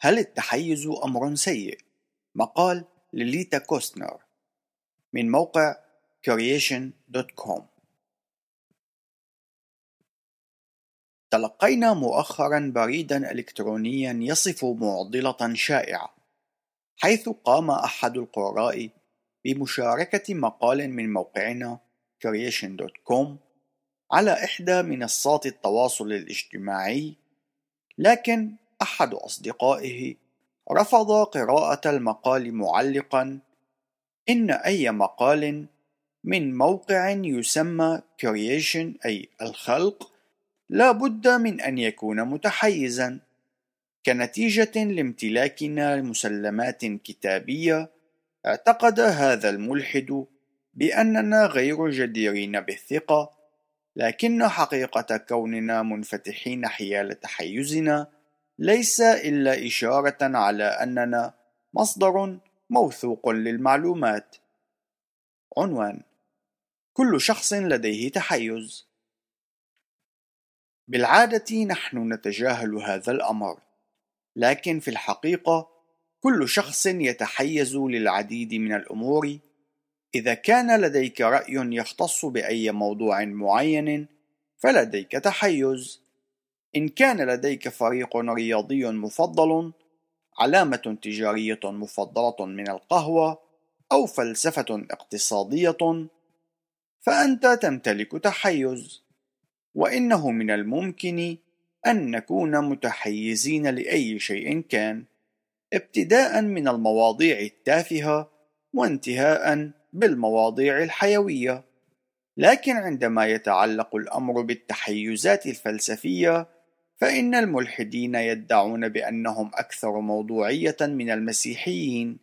هل التحيز أمر سيء؟ مقال لليتا كوستنر من موقع creation.com تلقينا مؤخرا بريدا إلكترونيا يصف معضلة شائعة حيث قام أحد القراء بمشاركة مقال من موقعنا creation.com على إحدى منصات التواصل الاجتماعي لكن أحد أصدقائه رفض قراءة المقال معلقا. إن أي مقال من موقع يسمى creation أي الخلق لا بد من أن يكون متحيزا. كنتيجة لامتلاكنا لمسلمات كتابية اعتقد هذا الملحد بأننا غير جديرين بالثقة لكن حقيقة كوننا منفتحين حيال تحيزنا ليس إلا إشارة على أننا مصدر موثوق للمعلومات. عنوان: كل شخص لديه تحيز. بالعادة نحن نتجاهل هذا الأمر، لكن في الحقيقة كل شخص يتحيز للعديد من الأمور. إذا كان لديك رأي يختص بأي موضوع معين، فلديك تحيز. إن كان لديك فريق رياضي مفضل، علامة تجارية مفضلة من القهوة، أو فلسفة اقتصادية، فأنت تمتلك تحيز، وإنه من الممكن أن نكون متحيزين لأي شيء كان، ابتداء من المواضيع التافهة وانتهاء بالمواضيع الحيوية. لكن عندما يتعلق الأمر بالتحيزات الفلسفية فإن الملحدين يدعون بأنهم أكثر موضوعية من المسيحيين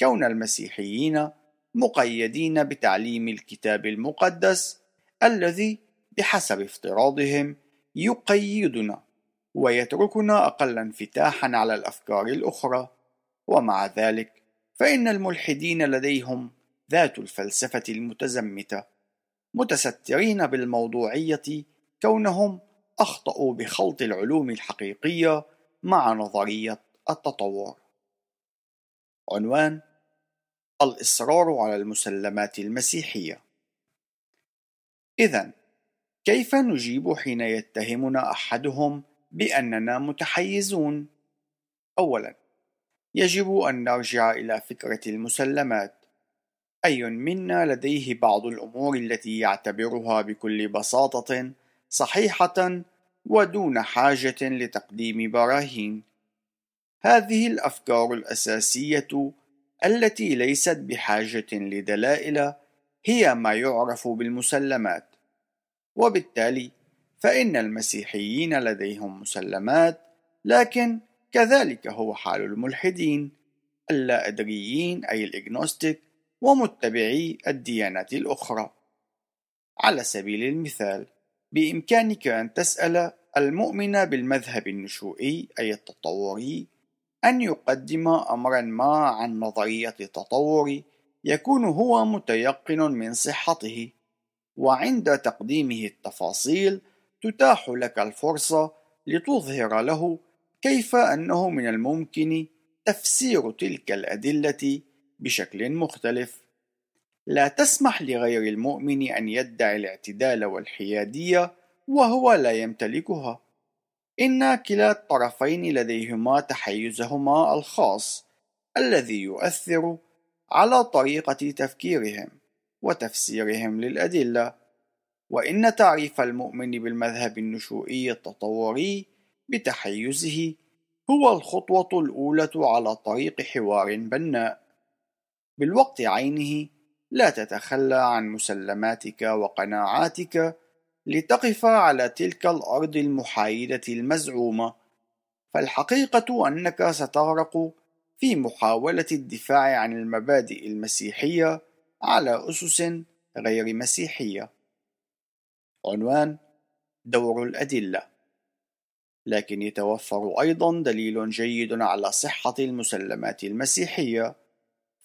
كون المسيحيين مقيدين بتعليم الكتاب المقدس الذي بحسب افتراضهم يقيدنا ويتركنا أقل انفتاحا على الأفكار الأخرى. ومع ذلك فإن الملحدين لديهم ذات الفلسفة المتزمتة متسترين بالموضوعية كونهم أخطأوا بخلط العلوم الحقيقية مع نظرية التطور. عنوان: الإصرار على المسلمات المسيحية. إذا، كيف نجيب حين يتهمنا أحدهم بأننا متحيزون؟ أولاً، يجب أن نرجع إلى فكرة المسلمات. أي منا لديه بعض الأمور التي يعتبرها بكل بساطة صحيحة ودون حاجة لتقديم براهين. هذه الأفكار الأساسية التي ليست بحاجة لدلائل هي ما يعرف بالمسلمات، وبالتالي فإن المسيحيين لديهم مسلمات، لكن كذلك هو حال الملحدين اللا أدريين أي الإجنوستيك ومتبعي الديانات الأخرى. على سبيل المثال، بإمكانك أن تسأل المؤمن بالمذهب النشوئي أي التطوري أن يقدم أمرا ما عن نظرية التطور يكون هو متيقن من صحته وعند تقديمه التفاصيل تتاح لك الفرصة لتظهر له كيف أنه من الممكن تفسير تلك الأدلة بشكل مختلف. لا تسمح لغير المؤمن أن يدعي الاعتدال والحيادية وهو لا يمتلكها. إن كلا الطرفين لديهما تحيزهما الخاص الذي يؤثر على طريقة تفكيرهم وتفسيرهم للأدلة. وإن تعريف المؤمن بالمذهب النشوئي التطوري بتحيزه هو الخطوة الأولى على طريق حوار بناء. بالوقت عينه لا تتخلى عن مسلماتك وقناعاتك لتقف على تلك الأرض المحايدة المزعومة فالحقيقة أنك ستغرق في محاولة الدفاع عن المبادئ المسيحية على أسس غير مسيحية. عنوان: دور الأدلة. لكن يتوفر أيضا دليل جيد على صحة المسلمات المسيحية،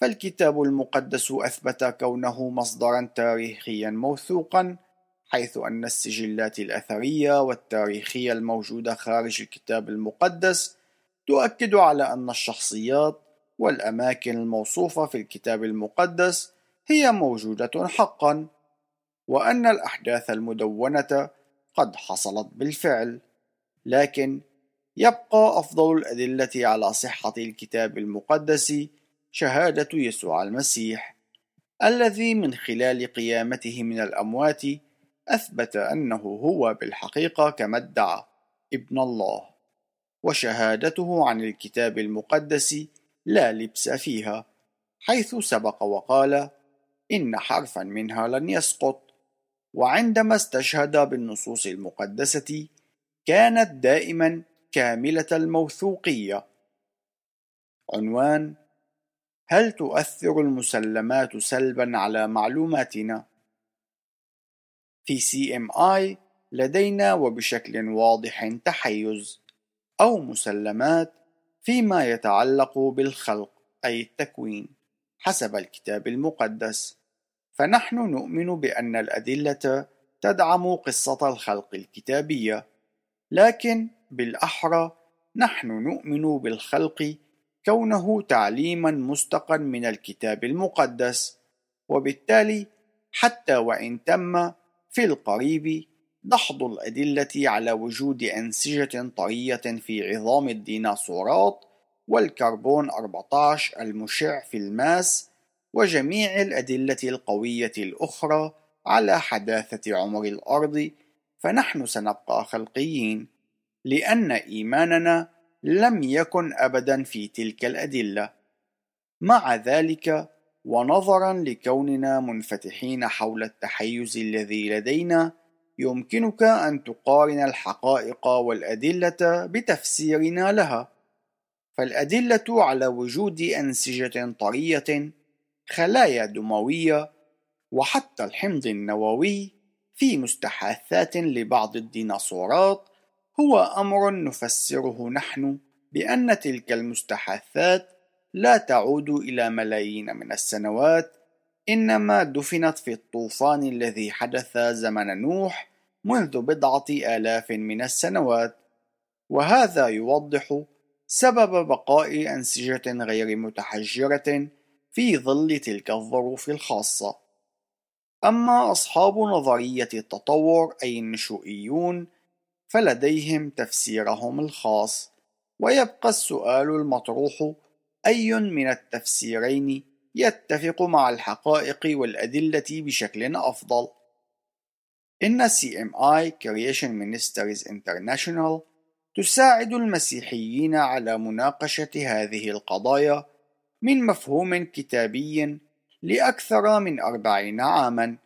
فالكتاب المقدس أثبت كونه مصدرا تاريخيا موثوقا حيث أن السجلات الأثرية والتاريخية الموجودة خارج الكتاب المقدس تؤكد على أن الشخصيات والأماكن الموصوفة في الكتاب المقدس هي موجودة حقا وأن الأحداث المدونة قد حصلت بالفعل لكن يبقى أفضل الأدلة على صحة الكتاب المقدس شهادة يسوع المسيح الذي من خلال قيامته من الأموات أثبت أنه هو بالحقيقة كما ادعى ابن الله وشهادته عن الكتاب المقدس لا لبس فيها حيث سبق وقال إن حرفا منها لن يسقط وعندما استشهد بالنصوص المقدسة كانت دائما كاملة الموثوقية. عنوان هل تؤثر المسلمات سلبا على معلوماتنا؟ في CMI لدينا وبشكل واضح تحيز أو مسلمات فيما يتعلق بالخلق أي التكوين حسب الكتاب المقدس فنحن نؤمن بأن الأدلة تدعم قصة الخلق الكتابية لكن بالأحرى نحن نؤمن بالخلق كونه تعليما مستقا من الكتاب المقدس وبالتالي حتى وإن تم في القريب دحض الأدلة على وجود أنسجة طرية في عظام الديناصورات والكربون 14 المشع في الماس وجميع الأدلة القوية الأخرى على حداثة عمر الأرض فنحن سنبقى خلقيين لأن إيماننا لم يكن أبدا في تلك الأدلة. مع ذلك ونظرا لكوننا منفتحين حول التحيز الذي لدينا يمكنك أن تقارن الحقائق والأدلة بتفسيرنا لها. فالأدلة على وجود أنسجة طرية خلايا دموية وحتى الحمض النووي في مستحاثات لبعض الديناصورات هو أمر نفسره نحن بأن تلك المستحاثات لا تعود إلى ملايين من السنوات إنما دفنت في الطوفان الذي حدث زمن نوح منذ بضعة آلاف من السنوات. وهذا يوضح سبب بقاء أنسجة غير متحجرة في ظل تلك الظروف الخاصة. أما أصحاب نظرية التطور أي النشوئيون فلديهم تفسيرهم الخاص. ويبقى السؤال المطروح أي من التفسيرين يتفق مع الحقائق والأدلة بشكل أفضل؟ إن CMI Creation Ministries International تساعد المسيحيين على مناقشة هذه القضايا من مفهوم كتابي لأكثر من أربعين عاما.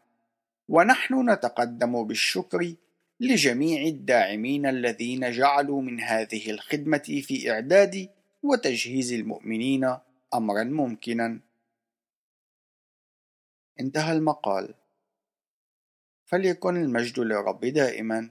ونحن نتقدم بالشكر لجميع الداعمين الذين جعلوا من هذه الخدمة في إعداد وتجهيز المؤمنين أمرا ممكنا. انتهى المقال. فليكن المجد للرب دائما.